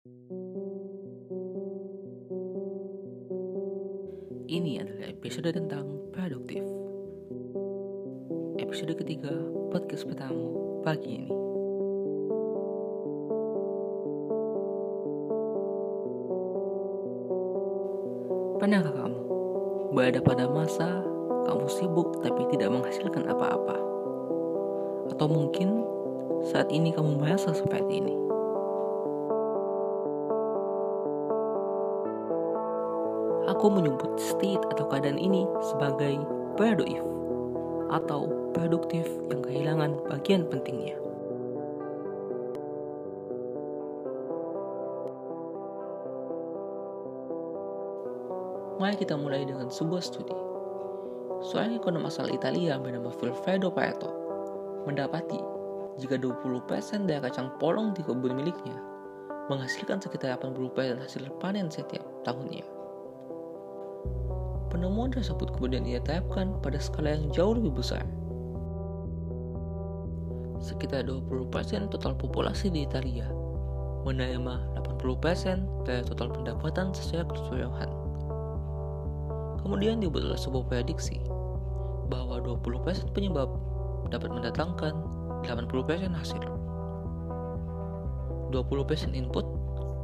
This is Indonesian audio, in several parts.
Ini adalah episode tentang produktif. Episode ketiga podcast pertama pagi ini. Pernahkah kamu berada pada masa kamu sibuk tapi tidak menghasilkan apa-apa? Atau mungkin saat ini kamu merasa seperti ini? Aku menyebut state atau keadaan ini sebagai productive atau produktif yang kehilangan bagian pentingnya. Mari kita mulai dengan sebuah studi. Seorang ekonom asal Italia bernama Vilfredo Pareto mendapati jika 20% dari kacang polong di kebun miliknya menghasilkan sekitar 80% hasil panen setiap tahunnya. Penemuan tersebut kemudian ia terapkan pada skala yang jauh lebih besar. Sekitar 20% total populasi di Italia menerima 80% dari total pendapatan secara keseluruhan. Kemudian dibuatlah sebuah prediksi bahwa 20% penyebab dapat mendatangkan 80% hasil. 20% input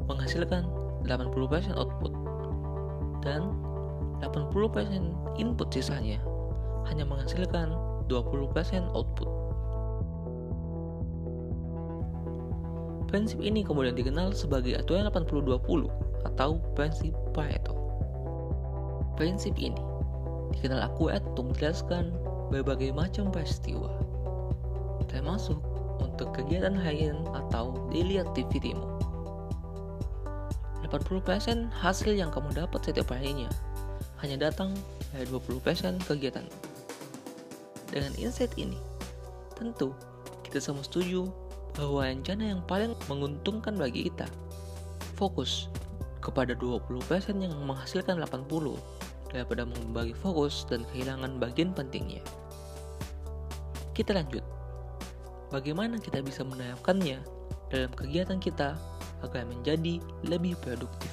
menghasilkan 80% output. Dan 80% input sisanya hanya menghasilkan 20% output. Prinsip ini kemudian dikenal sebagai aturan 80-20 atau prinsip Pareto. Prinsip ini dikenal akurat untuk menjelaskan berbagai macam peristiwa, termasuk untuk kegiatan harian atau daily activity-mu. 80% hasil yang kamu dapat setiap harinya hanya datang dari 20% kegiatan. Dengan insight ini, tentu kita semua setuju bahwa rencana yang paling menguntungkan bagi kita fokus kepada 20% yang menghasilkan 80 daripada membagi fokus dan kehilangan bagian pentingnya. Kita lanjut. Bagaimana kita bisa menerapkannya dalam kegiatan kita agar menjadi lebih produktif?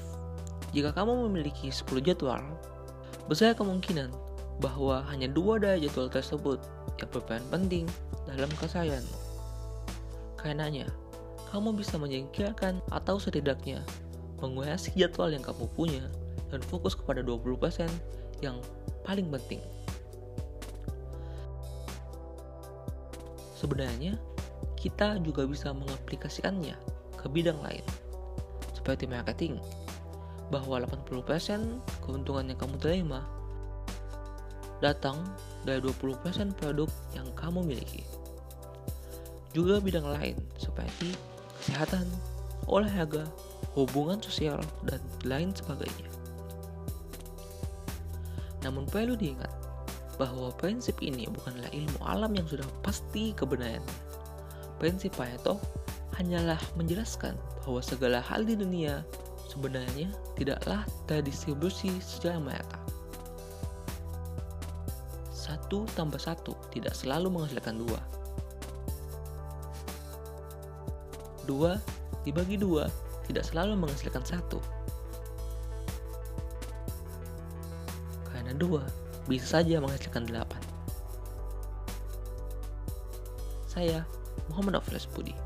Jika kamu memiliki 10 jadwal, besar kemungkinan bahwa hanya dua dari jadwal tersebut yang berperan penting dalam keseharianmu. Karenanya, kamu bisa menyingkirkan atau setidaknya menguasai jadwal yang kamu punya dan fokus kepada 20% yang paling penting. Sebenarnya, kita juga bisa mengaplikasikannya ke bidang lain, seperti marketing, bahwa 80% keuntungan yang kamu terima datang dari 20% produk yang kamu miliki. Juga bidang lain seperti kesehatan, olahraga, hubungan sosial, dan lain sebagainya. Namun perlu diingat bahwa prinsip ini bukanlah ilmu alam yang sudah pasti kebenarannya. Prinsip Pareto hanyalah menjelaskan bahwa segala hal di dunia sebenarnya tidaklah terdistribusi secara merata. Satu tambah satu tidak selalu menghasilkan dua. Dua dibagi dua tidak selalu menghasilkan satu. Karena dua bisa saja menghasilkan delapan. Saya Muhammad Afles Budi.